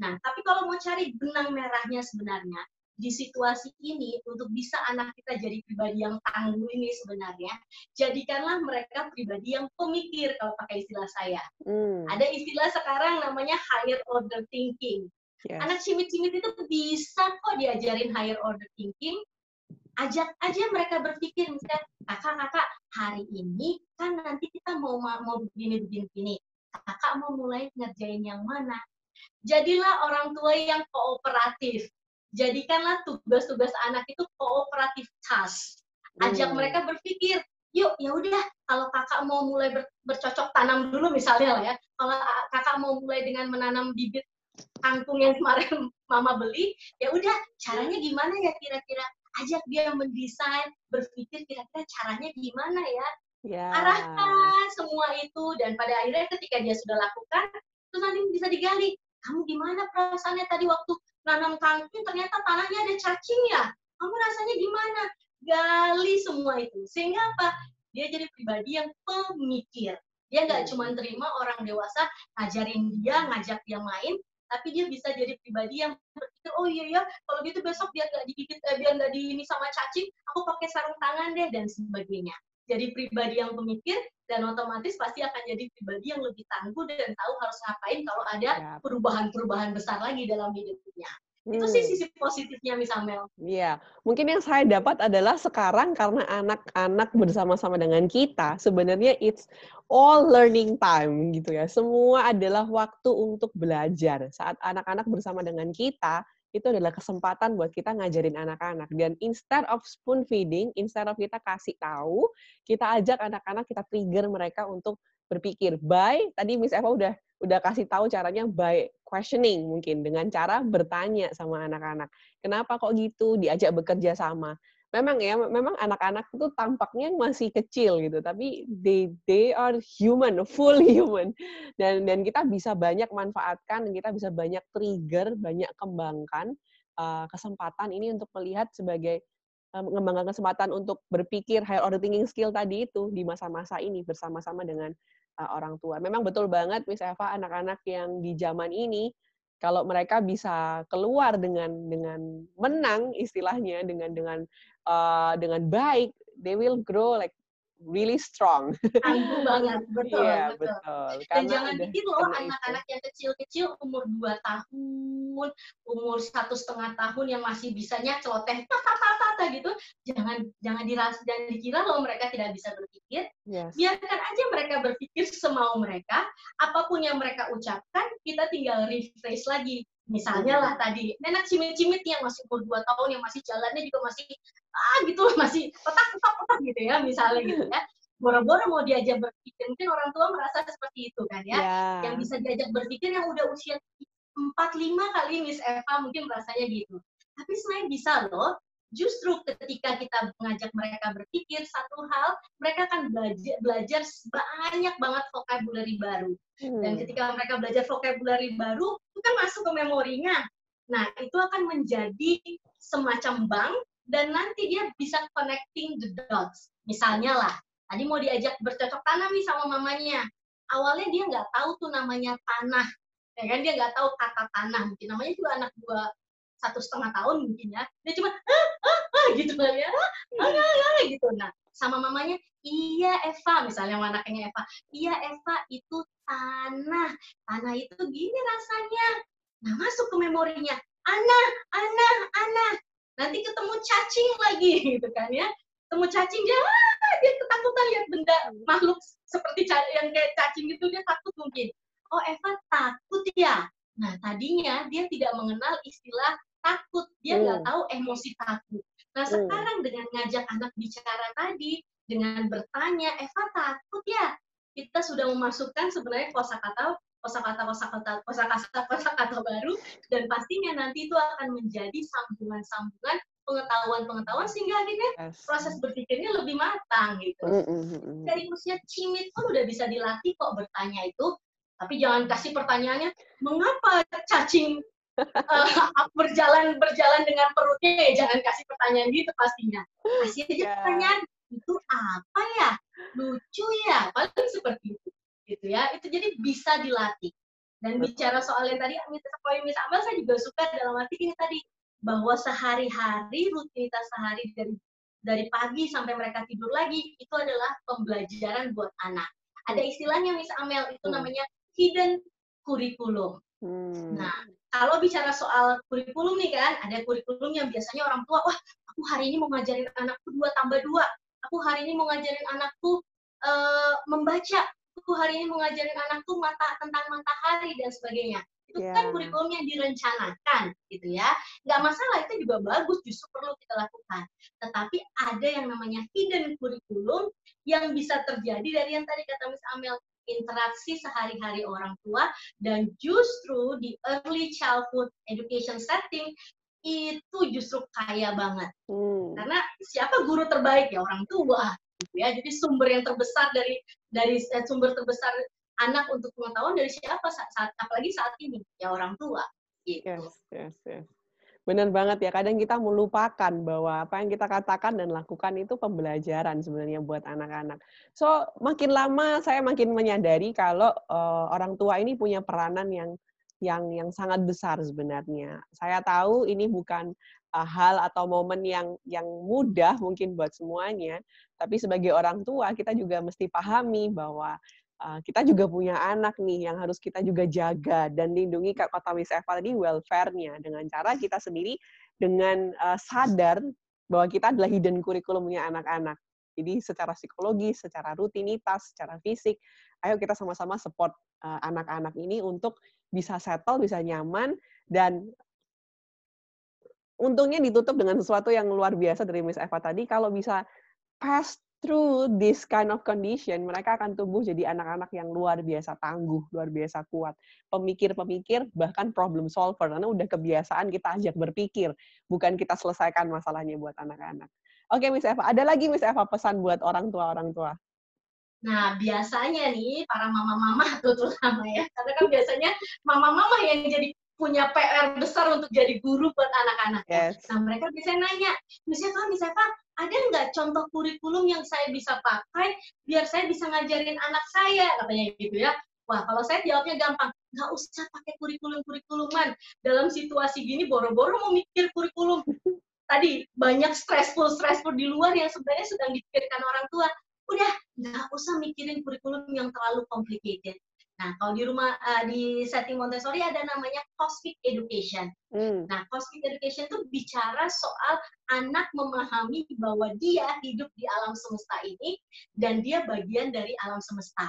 S2: Nah, tapi kalau mau cari benang merahnya sebenarnya, di situasi ini untuk bisa anak kita jadi pribadi yang tangguh ini sebenarnya jadikanlah mereka pribadi yang pemikir kalau pakai istilah saya. Hmm. ada istilah sekarang namanya higher order thinking. Yes. anak cimit-cimit itu bisa kok diajarin higher order thinking. Ajak aja mereka berpikir misalnya kakak-kakak hari ini kan nanti kita mau mau begini begini begini. Kakak mau mulai ngerjain yang mana? Jadilah orang tua yang kooperatif jadikanlah tugas-tugas anak itu kooperatif task. Ajak hmm. mereka berpikir, yuk ya udah kalau kakak mau mulai ber, bercocok tanam dulu misalnya lah ya. Kalau kakak mau mulai dengan menanam bibit kangkung yang kemarin mama beli, ya udah caranya gimana ya kira-kira? Ajak dia mendesain, berpikir kira-kira caranya gimana ya. Yeah. Arahkan semua itu dan pada akhirnya ketika dia sudah lakukan, terus nanti bisa digali. Kamu gimana perasaannya tadi waktu nanam kangkung ternyata tanahnya ada cacing ya? Kamu rasanya gimana gali semua itu. Sehingga apa? Dia jadi pribadi yang pemikir. Dia nggak cuma terima orang dewasa ngajarin dia ngajak dia main tapi dia bisa jadi pribadi yang berpikir oh iya ya kalau gitu besok dia nggak digigit eh, biar nggak di ini sama cacing aku pakai sarung tangan deh dan sebagainya jadi pribadi yang pemikir dan otomatis pasti akan jadi pribadi yang lebih tangguh dan tahu harus ngapain kalau ada perubahan-perubahan besar lagi dalam hidupnya. Hmm. Itu sih sisi positifnya Miss Amel.
S1: Iya, mungkin yang saya dapat adalah sekarang karena anak-anak bersama-sama dengan kita, sebenarnya it's all learning time gitu ya. Semua adalah waktu untuk belajar. Saat anak-anak bersama dengan kita, itu adalah kesempatan buat kita ngajarin anak-anak. Dan instead of spoon feeding, instead of kita kasih tahu, kita ajak anak-anak, kita trigger mereka untuk berpikir. By, tadi Miss Eva udah udah kasih tahu caranya by questioning mungkin dengan cara bertanya sama anak-anak. Kenapa kok gitu? Diajak bekerja sama memang ya memang anak-anak itu tampaknya masih kecil gitu tapi they they are human full human. Dan dan kita bisa banyak manfaatkan kita bisa banyak trigger banyak kembangkan uh, kesempatan ini untuk melihat sebagai uh, mengembangkan kesempatan untuk berpikir higher order thinking skill tadi itu di masa-masa ini bersama-sama dengan uh, orang tua. Memang betul banget Miss Eva anak-anak yang di zaman ini kalau mereka bisa keluar dengan dengan menang istilahnya dengan dengan uh, dengan baik they will grow like really strong.
S2: Tangguh banget, betul,
S1: yeah,
S2: betul.
S1: betul.
S2: Dan
S1: Karena
S2: jangan bikin loh anak-anak yang kecil-kecil umur 2 tahun, umur satu setengah tahun yang masih bisanya celoteh tata tata gitu, jangan jangan diras dan dikira loh mereka tidak bisa berpikir.
S1: Yes.
S2: Biarkan aja mereka berpikir semau mereka, apa pun yang mereka ucapkan, kita tinggal rephrase lagi. Misalnya lah tadi, nenek cimit-cimit yang masih umur 2 tahun, yang masih jalannya juga masih, ah gitu, masih petak-petak-petak gitu ya, misalnya gitu ya. Boro-boro mau diajak berpikir, mungkin orang tua merasa seperti itu kan ya.
S1: Yeah.
S2: Yang bisa diajak berpikir yang udah usia 4-5 kali Miss Eva mungkin rasanya gitu. Tapi sebenarnya bisa loh, justru ketika kita mengajak mereka berpikir satu hal, mereka akan belajar, belajar banyak banget vocabulary baru. Dan
S1: Hmm.
S2: ketika mereka belajar vocabulary baru, itu kan masuk ke memorinya. Nah, itu akan menjadi semacam bank dan nanti dia bisa connecting the dots. Misalnya lah, tadi mau diajak bercocok tanam nih sama mamanya. Awalnya dia nggak tahu tuh namanya tanah. Ya kan, dia nggak tahu kata tanah. Mungkin namanya juga anak dua satu setengah tahun mungkin ya. Dia cuma, ah, ah, ah, gitu kan ya. Ah, ah, ah, ah, gitu. Nah, sama mamanya, iya Eva, misalnya anaknya Eva, iya Eva itu tanah. Tanah itu gini rasanya. Nah, masuk ke memorinya. Ana, Ana, Ana. Nanti ketemu cacing lagi, gitu kan ya. Ketemu cacing, dia, ah, dia ketakutan lihat benda makhluk seperti yang kayak cacing gitu, dia takut mungkin. Oh, Eva takut ya? Nah, tadinya dia tidak mengenal istilah takut. Dia nggak
S1: Hmm.
S2: tahu emosi takut. Nah,
S1: Hmm.
S2: sekarang dengan ngajak anak bicara tadi, dengan bertanya, Eva takut ya? Kita sudah memasukkan sebenarnya kosakata kosakata kosakata kosakata kosakata baru dan pastinya nanti itu akan menjadi sambungan-sambungan pengetahuan-pengetahuan sehingga akhirnya
S1: Yes.
S2: proses berpikirnya lebih matang gitu.
S1: Mm, mm, mm, mm.
S2: Dari usia cimit pun udah bisa dilatih kok bertanya itu. Tapi jangan kasih pertanyaannya, mengapa cacing eh, berjalan berjalan dengan perutnya? Ya, jangan kasih pertanyaan gitu pastinya. Kasih aja
S1: Ya.
S2: pertanyaan, itu apa ya? Lucu ya? Paling seperti itu. Gitu ya. Itu jadi bisa dilatih. Dan
S1: Betul.
S2: bicara soal yang tadi, poin Miss Amal, saya juga suka dalam arti ini tadi, bahwa sehari-hari, rutinitas sehari dari dari pagi sampai mereka tidur lagi, itu adalah pembelajaran buat anak. Ada istilahnya Miss Amel, itu
S1: Hmm.
S2: namanya hidden kurikulum.
S1: Hmm.
S2: Nah, kalau bicara soal kurikulum nih kan, ada kurikulum yang biasanya orang tua, wah, aku hari ini mau ngajarin anakku dua tambah dua. Aku hari ini mau ngajarin anakku eh, membaca. Aku hari ini mau ngajarin anakku mata tentang matahari dan sebagainya. Itu
S1: Ya.
S2: kan kurikulum yang direncanakan, gitu ya. Nggak masalah, itu juga bagus, justru perlu kita lakukan. Tetapi ada yang namanya hidden kurikulum yang bisa terjadi dari yang tadi kata Miss Amel, interaksi sehari-hari orang tua dan justru di early childhood education setting itu justru kaya banget
S1: Hmm.
S2: karena siapa guru terbaik ya orang tua gitu ya jadi sumber yang terbesar dari dari eh, sumber terbesar anak untuk pengetahuan dari siapa saat, saat apalagi saat ini ya orang tua gitu
S1: Yes, yes, yes. Benar banget ya. Kadang kita melupakan bahwa apa yang kita katakan dan lakukan itu pembelajaran sebenarnya buat anak-anak. So, makin lama saya makin menyadari kalau eh, orang tua ini punya peranan yang yang yang sangat besar sebenarnya. Saya tahu ini bukan uh, hal atau momen yang yang mudah mungkin buat semuanya, tapi sebagai orang tua kita juga mesti pahami bahwa uh, kita juga punya anak nih yang harus kita juga jaga dan lindungi kak kota Miss Eva tadi welfare-nya dengan cara kita sendiri dengan uh, sadar bahwa kita adalah hidden kurikulumnya anak-anak. Jadi secara psikologi, secara rutinitas, secara fisik, ayo kita sama-sama support uh, anak-anak ini untuk bisa settle, bisa nyaman, dan untungnya ditutup dengan sesuatu yang luar biasa dari Miss Eva tadi, kalau bisa pass through this kind of condition, mereka akan tumbuh jadi anak-anak yang luar biasa tangguh, luar biasa kuat. Pemikir-pemikir, bahkan problem solver, karena udah kebiasaan kita ajak berpikir, bukan kita selesaikan masalahnya buat anak-anak. Oke, Miss Eva, ada lagi Miss Eva pesan buat orang tua-orang tua?
S2: Nah, biasanya nih para mama-mama terutama ya, karena kan biasanya mama-mama yang jadi punya PR besar untuk jadi guru buat anak-anak.
S1: Yes.
S2: Nah, mereka biasanya nanya, Eva, Miss Eva, ada nggak contoh kurikulum yang saya bisa pakai biar saya bisa ngajarin anak saya, katanya gitu ya. Wah, kalau saya jawabnya gampang, nggak usah pakai kurikulum-kurikuluman. Dalam situasi gini, boro-boro mau mikir kurikulum. Tadi banyak stressful-stressful di luar yang sebenarnya sedang dipikirkan orang tua udah nggak usah mikirin kurikulum yang terlalu complicated. Nah, kalau di rumah uh, di setting Montessori ada namanya cosmic education. Hmm. Nah, cosmic education itu bicara soal anak memahami bahwa dia hidup di alam semesta ini dan dia bagian dari alam semesta.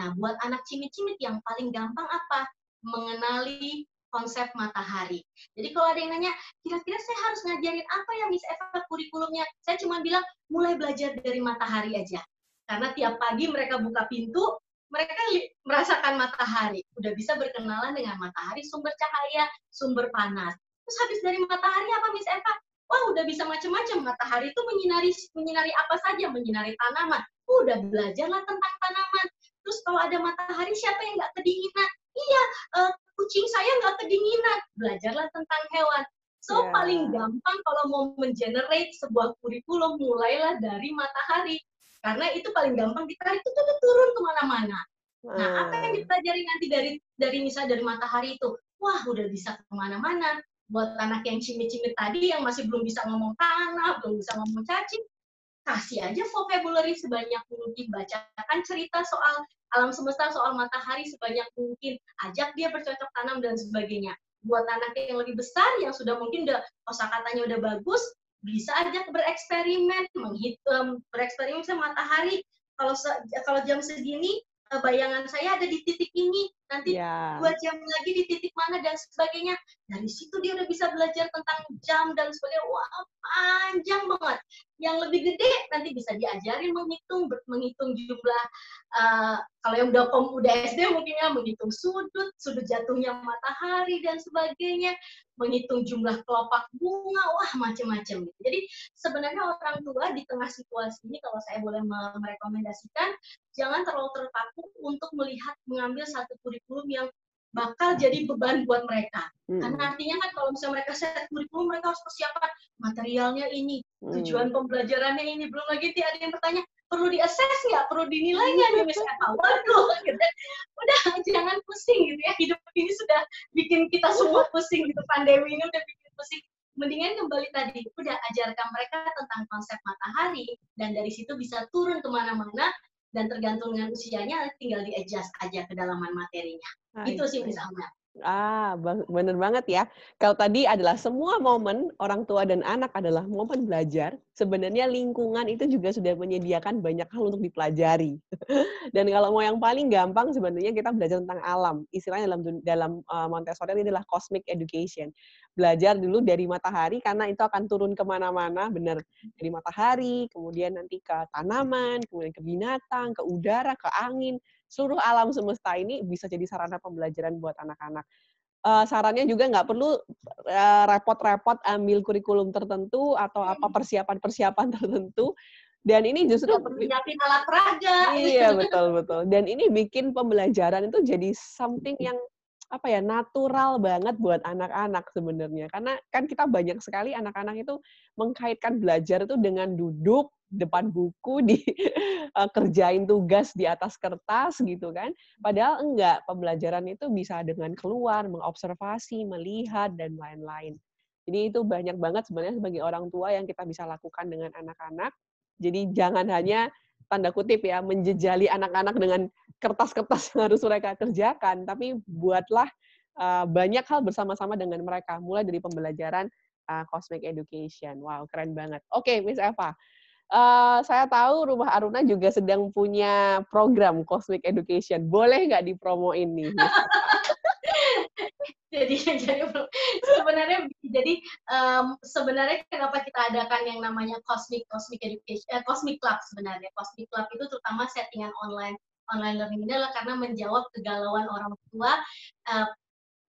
S2: Nah, buat anak cimit-cimit yang paling gampang apa? Mengenali konsep matahari. Jadi kalau ada yang nanya, kira-kira saya harus ngajarin apa ya Miss Eva kurikulumnya? Saya cuma bilang, mulai belajar dari matahari aja. Karena tiap pagi mereka buka pintu, mereka merasakan matahari, udah bisa berkenalan dengan matahari, sumber cahaya, sumber panas. Terus habis dari matahari apa Miss Eva? Wah, udah bisa macam-macam. Matahari itu menyinari menyinari apa saja, menyinari tanaman. Udah belajarlah tentang tanaman. Terus kalau ada matahari, siapa yang nggak kedinginan? Iya, uh, kucing saya nggak kedinginan. Belajarlah tentang hewan. So, yeah. paling gampang kalau mau mengenerate sebuah kurikulum, mulailah dari matahari karena itu paling gampang ditarik itu tuh turun ke mana-mana. Nah, apa yang hmm. dipelajari nanti dari dari misalnya dari matahari itu? Wah, udah bisa ke mana-mana. Buat anak yang cimit-cimit tadi yang masih belum bisa ngomong tanah, belum bisa ngomong cacing, kasih aja vocabulary sebanyak mungkin. Bacakan cerita soal alam semesta, soal matahari sebanyak mungkin. Ajak dia bercocok tanam dan sebagainya. Buat anak yang lebih besar, yang sudah mungkin udah kosakatanya udah bagus, bisa aja bereksperimen, menghitung, bereksperimen sama matahari. Kalau kalau jam segini eh, bayangan saya ada di titik ini, nanti yeah. dua jam lagi di titik mana dan sebagainya. Dari situ dia udah bisa belajar tentang jam dan sebagainya. Wah panjang banget. Yang lebih gede nanti bisa diajarin menghitung, menghitung jumlah. Uh, kalau yang udah kom, udah SD mungkin ya menghitung sudut, sudut jatuhnya matahari dan sebagainya menghitung jumlah kelopak bunga, wah macam-macam. Jadi sebenarnya orang tua di tengah situasi ini kalau saya boleh merekomendasikan, jangan terlalu terpaku untuk melihat mengambil satu kurikulum yang bakal jadi beban buat mereka. Hmm. Karena artinya kan kalau misalnya mereka set kurikulum, mereka harus persiapan materialnya ini, tujuan hmm. pembelajarannya ini. Belum lagi ada yang bertanya, perlu diakses nggak, perlu dinilai nggak nih misalnya waduh, gitu. udah jangan pusing gitu ya, hidup ini sudah bikin kita semua pusing gitu, pandemi ini udah bikin pusing. Mendingan kembali tadi, udah ajarkan mereka tentang konsep matahari, dan dari situ bisa turun ke mana-mana, dan tergantung dengan usianya tinggal di adjust aja kedalaman materinya. Ah, itu sih misalnya.
S1: Ah, benar banget ya. Kalau tadi adalah semua momen orang tua dan anak adalah momen belajar, sebenarnya lingkungan itu juga sudah menyediakan banyak hal untuk dipelajari. dan kalau mau yang paling gampang sebenarnya kita belajar tentang alam. Istilahnya dalam dalam uh, Montessori ini adalah cosmic education. Belajar dulu dari matahari karena itu akan turun ke mana-mana, benar dari matahari, kemudian nanti ke tanaman, kemudian ke binatang, ke udara, ke angin seluruh alam semesta ini bisa jadi sarana pembelajaran buat anak-anak. Uh, sarannya juga nggak perlu uh, repot-repot ambil kurikulum tertentu atau apa persiapan-persiapan tertentu. Dan ini justru
S2: nyiapin alat peraga.
S1: Iya betul betul. Dan ini bikin pembelajaran itu jadi something yang apa ya natural banget buat anak-anak sebenarnya karena kan kita banyak sekali anak-anak itu mengkaitkan belajar itu dengan duduk depan buku di uh, kerjain tugas di atas kertas gitu kan. Padahal enggak, pembelajaran itu bisa dengan keluar, mengobservasi, melihat dan lain-lain. Jadi itu banyak banget sebenarnya sebagai orang tua yang kita bisa lakukan dengan anak-anak. Jadi jangan hanya tanda kutip ya menjejali anak-anak dengan kertas-kertas yang harus mereka kerjakan, tapi buatlah uh, banyak hal bersama-sama dengan mereka, mulai dari pembelajaran uh, cosmic education. Wow, keren banget. Oke, okay, Miss Eva. Uh, saya tahu Rumah Aruna juga sedang punya program Cosmic Education. Boleh nggak dipromoin nih?
S2: jadi jadi sebenarnya jadi um, sebenarnya kenapa kita adakan yang namanya Cosmic Cosmic Education eh, Cosmic Club sebenarnya Cosmic Club itu terutama settingan online online learning ini adalah karena menjawab kegalauan orang tua uh,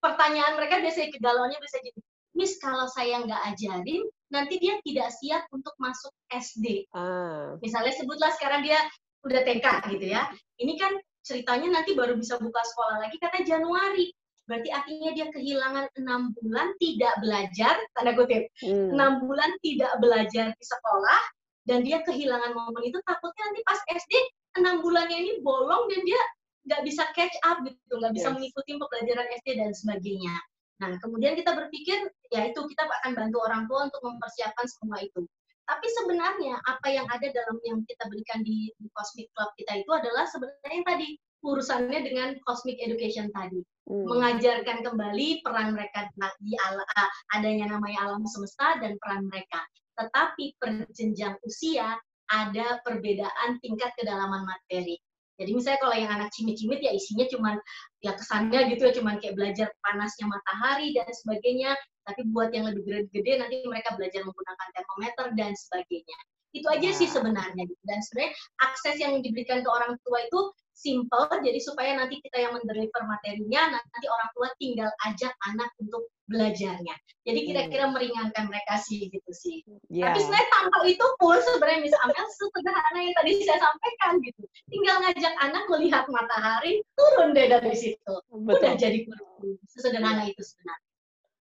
S2: pertanyaan mereka biasanya kegalauannya bisa jadi Miss kalau saya nggak ajarin nanti dia tidak siap untuk masuk SD. Ah. Misalnya sebutlah sekarang dia udah TK gitu ya. Ini kan ceritanya nanti baru bisa buka sekolah lagi kata Januari. Berarti artinya dia kehilangan enam bulan tidak belajar, tanda kutip, hmm. enam hmm. bulan tidak belajar di sekolah, dan dia kehilangan momen itu takutnya nanti pas SD enam bulannya ini bolong dan dia nggak bisa catch up gitu, nggak bisa yes. mengikuti pembelajaran SD dan sebagainya. Nah, kemudian kita berpikir, ya itu kita akan bantu orang tua untuk mempersiapkan semua itu. Tapi sebenarnya apa yang ada dalam yang kita berikan di, di Cosmic Club kita itu adalah sebenarnya yang tadi urusannya dengan cosmic education tadi. Hmm. Mengajarkan kembali peran mereka di ala, adanya namanya alam semesta dan peran mereka. Tetapi perjenjang usia ada perbedaan tingkat kedalaman materi. Jadi misalnya kalau yang anak cimit-cimit ya isinya cuman ya kesannya gitu ya cuman kayak belajar panasnya matahari dan sebagainya tapi buat yang lebih gede-gede nanti mereka belajar menggunakan termometer dan sebagainya. Itu aja sih sebenarnya. Dan sebenarnya akses yang diberikan ke orang tua itu simple, jadi supaya nanti kita yang mendeliver materinya, nanti orang tua tinggal ajak anak untuk belajarnya. Jadi kira-kira hmm. meringankan mereka sih gitu sih. Yeah. Tapi sebenarnya tanpa itu pun sebenarnya bisa ambil sesederhana yang tadi saya sampaikan gitu. Tinggal ngajak anak melihat matahari, turun deh dari situ. Betul. Udah jadi sesederhana itu sebenarnya.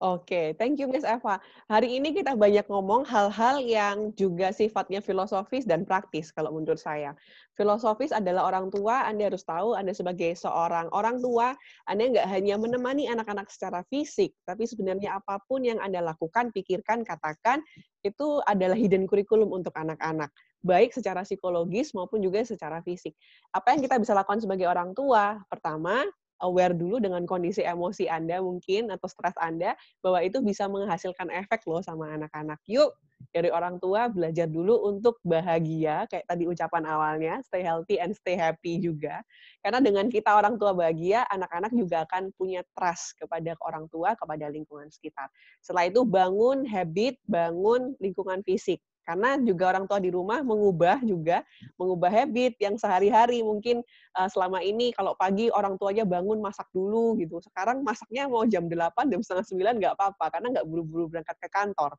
S1: Oke, thank you Miss Eva. Hari ini kita banyak ngomong hal-hal yang juga sifatnya filosofis dan praktis kalau menurut saya. Filosofis adalah orang tua, Anda harus tahu Anda sebagai seorang orang tua, Anda nggak hanya menemani anak-anak secara fisik, tapi sebenarnya apa pun yang Anda lakukan, pikirkan, katakan, itu adalah hidden curriculum untuk anak-anak. Baik secara psikologis maupun juga secara fisik. Apa yang kita bisa lakukan sebagai orang tua? Pertama, aware dulu dengan kondisi emosi Anda mungkin atau stres Anda bahwa itu bisa menghasilkan efek loh sama anak-anak. Yuk, dari orang tua belajar dulu untuk bahagia kayak tadi ucapan awalnya, stay healthy and stay happy juga. Karena dengan kita orang tua bahagia, anak-anak juga akan punya trust kepada orang tua, kepada lingkungan sekitar. Setelah itu bangun habit, bangun lingkungan fisik karena juga orang tua di rumah mengubah juga mengubah habit yang sehari-hari mungkin uh, selama ini kalau pagi orang tuanya bangun masak dulu gitu. Sekarang masaknya mau jam 8 jam setengah 9 nggak apa-apa karena nggak buru-buru berangkat ke kantor.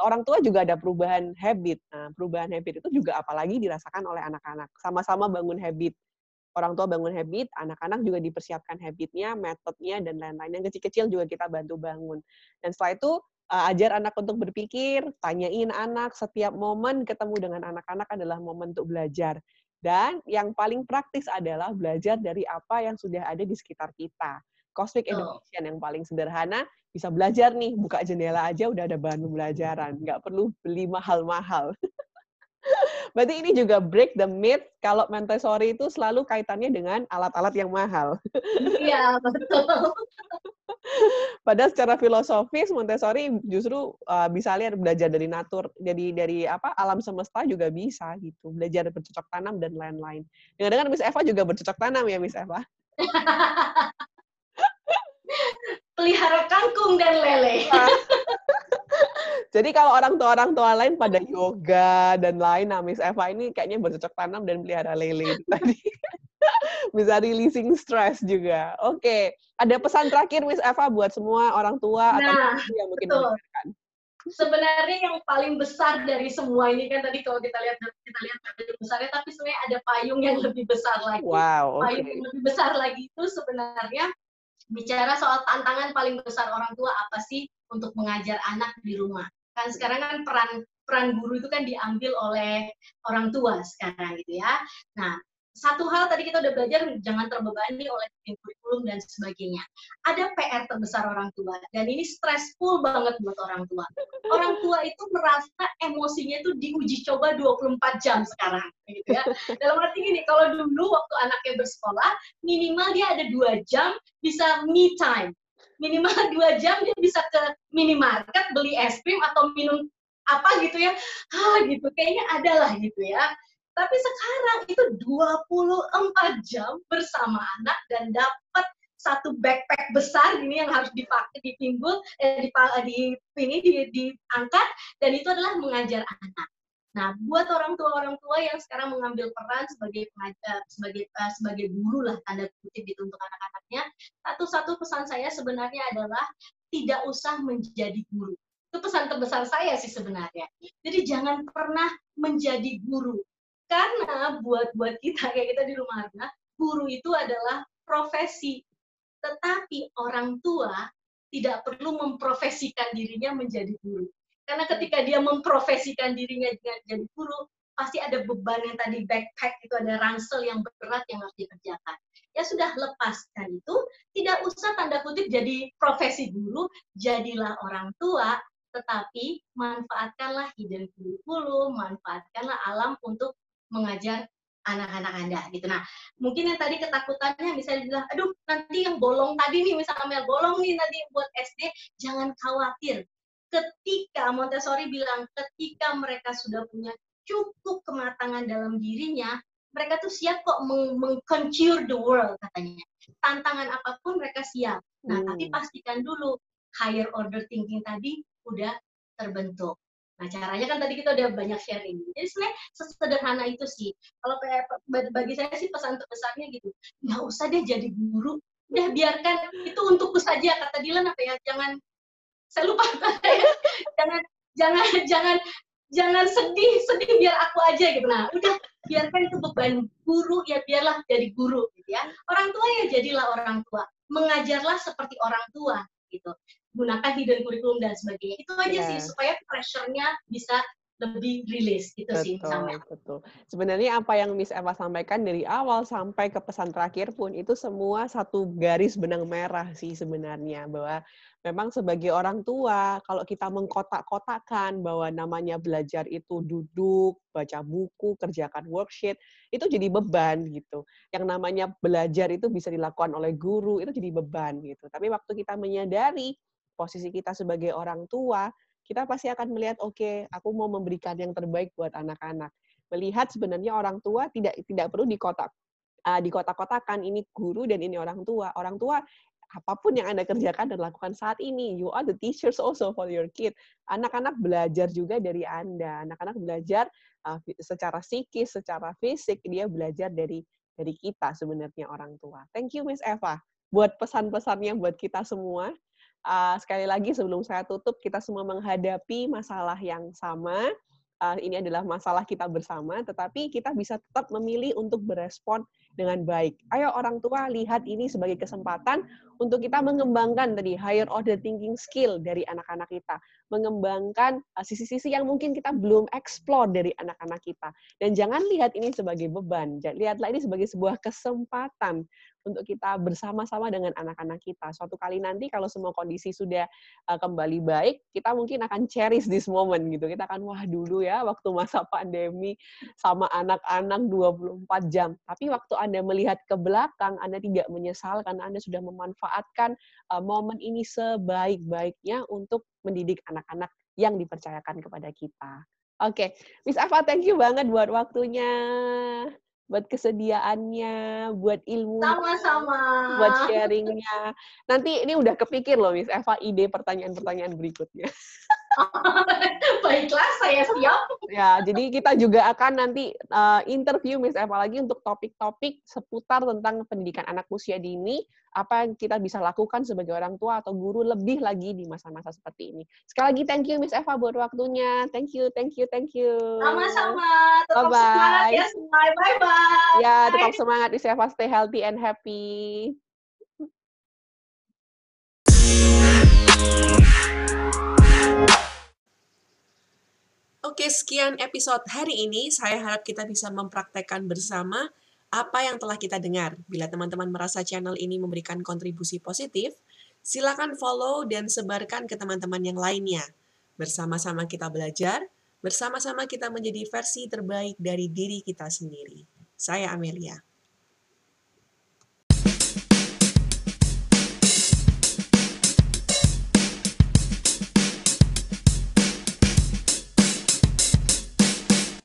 S1: Orang tua juga ada perubahan habit. Nah, perubahan habit itu juga apalagi dirasakan oleh anak-anak. Sama-sama bangun habit. Orang tua bangun habit, anak-anak juga dipersiapkan habitnya, metodenya, dan lain-lain. Yang kecil-kecil juga kita bantu bangun. Dan setelah itu, uh, ajar anak untuk berpikir, tanyain anak setiap momen ketemu dengan anak-anak adalah momen untuk belajar. Dan yang paling praktis adalah belajar dari apa yang sudah ada di sekitar kita. Cosmic Education yang paling sederhana, bisa belajar nih, buka jendela aja udah ada bahan pembelajaran. Nggak perlu beli mahal-mahal. Berarti ini juga break the myth kalau Montessori itu selalu kaitannya dengan alat-alat yang mahal.
S2: Iya, betul.
S1: Padahal secara filosofis Montessori justru uh, bisa lihat belajar dari natur, jadi dari apa alam semesta juga bisa gitu, belajar bercocok tanam dan lain-lain. Dengar-dengar Miss Eva juga bercocok tanam ya Miss Eva?
S2: Pelihara kangkung dan lele.
S1: Jadi kalau orang tua orang tua lain pada yoga dan lain, nah Miss Eva ini kayaknya bercocok tanam dan pelihara lele tadi. Bisa releasing stress juga. Oke, okay. ada pesan terakhir Miss Eva buat semua orang tua
S2: nah, atau yang mungkin betul. Sebenarnya yang paling besar dari semua ini kan tadi kalau kita lihat kita lihat payung besarnya, tapi sebenarnya ada payung yang lebih besar lagi.
S1: Wow.
S2: Okay. Payung yang lebih besar lagi itu sebenarnya bicara soal tantangan paling besar orang tua apa sih untuk mengajar anak di rumah. Kan sekarang kan peran peran guru itu kan diambil oleh orang tua sekarang gitu ya. Nah, satu hal tadi kita udah belajar jangan terbebani oleh kurikulum dan sebagainya. Ada PR terbesar orang tua dan ini stressful banget buat orang tua. Orang tua itu merasa emosinya itu diuji coba 24 jam sekarang gitu ya. Dalam arti gini, kalau dulu waktu anaknya bersekolah minimal dia ada dua jam bisa me time minimal dua jam dia bisa ke minimarket beli es krim atau minum apa gitu ya ah gitu kayaknya ada lah gitu ya tapi sekarang itu 24 jam bersama anak dan dapat satu backpack besar ini yang harus dipakai dipinggul eh, di, di ini di, diangkat dan itu adalah mengajar anak. Nah, buat orang tua orang tua yang sekarang mengambil peran sebagai pengajar, sebagai uh, sebagai guru lah tanda kutip itu untuk anak-anaknya, satu-satu pesan saya sebenarnya adalah tidak usah menjadi guru. Itu pesan terbesar saya sih sebenarnya. Jadi jangan pernah menjadi guru. Karena buat buat kita kayak kita di rumah guru itu adalah profesi. Tetapi orang tua tidak perlu memprofesikan dirinya menjadi guru karena ketika dia memprofesikan dirinya jadi guru, pasti ada beban yang tadi backpack itu ada ransel yang berat yang harus dikerjakan. Ya sudah lepaskan itu, tidak usah tanda kutip jadi profesi guru, jadilah orang tua tetapi manfaatkanlah hidden curriculum, manfaatkanlah alam untuk mengajar anak-anak Anda gitu. Nah, mungkin yang tadi ketakutannya misalnya bilang, aduh nanti yang bolong tadi nih, misalnya Mel bolong nih nanti buat SD, jangan khawatir. Ketika Montessori bilang, ketika mereka sudah punya cukup kematangan dalam dirinya, mereka tuh siap kok meng-conquer the world katanya. Tantangan apa pun mereka siap. Nah, hmm. tapi pastikan dulu higher order thinking tadi udah terbentuk. Nah, caranya kan tadi kita udah banyak sharing. Jadi sebenarnya sesederhana itu sih. Kalau bagi saya sih pesan terbesarnya gitu. Nggak usah deh jadi guru. Udah biarkan itu untukku saja kata Dilan apa ya? Jangan saya lupa jangan jangan jangan jangan sedih sedih biar aku aja gitu nah udah biarkan itu beban guru ya biarlah jadi guru gitu ya orang tua ya jadilah orang tua mengajarlah seperti orang tua gitu gunakan hidden curriculum dan sebagainya itu aja yeah. sih supaya pressure-nya bisa lebih rilis gitu betul, sih sama.
S1: Betul. Sebenarnya apa yang Miss Eva sampaikan dari awal sampai ke pesan terakhir pun itu semua satu garis benang merah sih sebenarnya bahwa memang sebagai orang tua kalau kita mengkotak-kotakan bahwa namanya belajar itu duduk, baca buku, kerjakan worksheet, itu jadi beban gitu. Yang namanya belajar itu bisa dilakukan oleh guru, itu jadi beban gitu. Tapi waktu kita menyadari posisi kita sebagai orang tua, kita pasti akan melihat oke okay, aku mau memberikan yang terbaik buat anak-anak. Melihat sebenarnya orang tua tidak tidak perlu dikotak uh, dikotak-kotakan ini guru dan ini orang tua. Orang tua apa pun yang anda kerjakan dan lakukan saat ini you are the teachers also for your kid. Anak-anak belajar juga dari anda. Anak-anak belajar uh, secara psikis secara fisik dia belajar dari dari kita sebenarnya orang tua. Thank you Miss Eva buat pesan-pesannya buat kita semua uh, sekali lagi sebelum saya tutup, kita semua menghadapi masalah yang sama. Uh, ini adalah masalah kita bersama, tetapi kita bisa tetap memilih untuk berespon dengan baik. Ayo orang tua lihat ini sebagai kesempatan untuk kita mengembangkan tadi higher order thinking skill dari anak-anak kita, mengembangkan sisi-sisi uh, yang mungkin kita belum explore dari anak-anak kita. Dan jangan lihat ini sebagai beban, lihatlah ini sebagai sebuah kesempatan untuk kita bersama-sama dengan anak-anak kita. Suatu kali nanti kalau semua kondisi sudah uh, kembali baik, kita mungkin akan cherish this moment gitu. Kita akan wah dulu ya waktu masa pandemi sama anak-anak 24 jam. Tapi waktu Anda melihat ke belakang, Anda tidak menyesal karena Anda sudah memanfaatkan uh, momen ini sebaik-baiknya untuk mendidik anak-anak yang dipercayakan kepada kita. Oke, okay. Miss Ava, thank you banget buat waktunya buat kesediaannya, buat ilmu,
S2: sama-sama,
S1: buat sharingnya. Nanti ini udah kepikir loh, Miss Eva, ide pertanyaan-pertanyaan berikutnya.
S2: Baiklah, saya siap.
S1: Ya, jadi kita juga akan nanti uh, interview Miss Eva lagi untuk topik-topik seputar tentang pendidikan anak usia dini, apa yang kita bisa lakukan sebagai orang tua atau guru lebih lagi di masa-masa seperti ini. Sekali lagi thank you Miss Eva buat waktunya. Thank you, thank you, thank you.
S2: Sama-sama. Tetap bye -bye. semangat ya Bye-bye.
S1: Ya, tetap semangat Miss Eva. Stay healthy and happy. Oke, sekian episode hari ini. Saya harap kita bisa mempraktekkan bersama apa yang telah kita dengar. Bila teman-teman merasa channel ini memberikan kontribusi positif, silakan follow dan sebarkan ke teman-teman yang lainnya. Bersama-sama kita belajar, bersama-sama kita menjadi versi terbaik dari diri kita sendiri. Saya Amelia.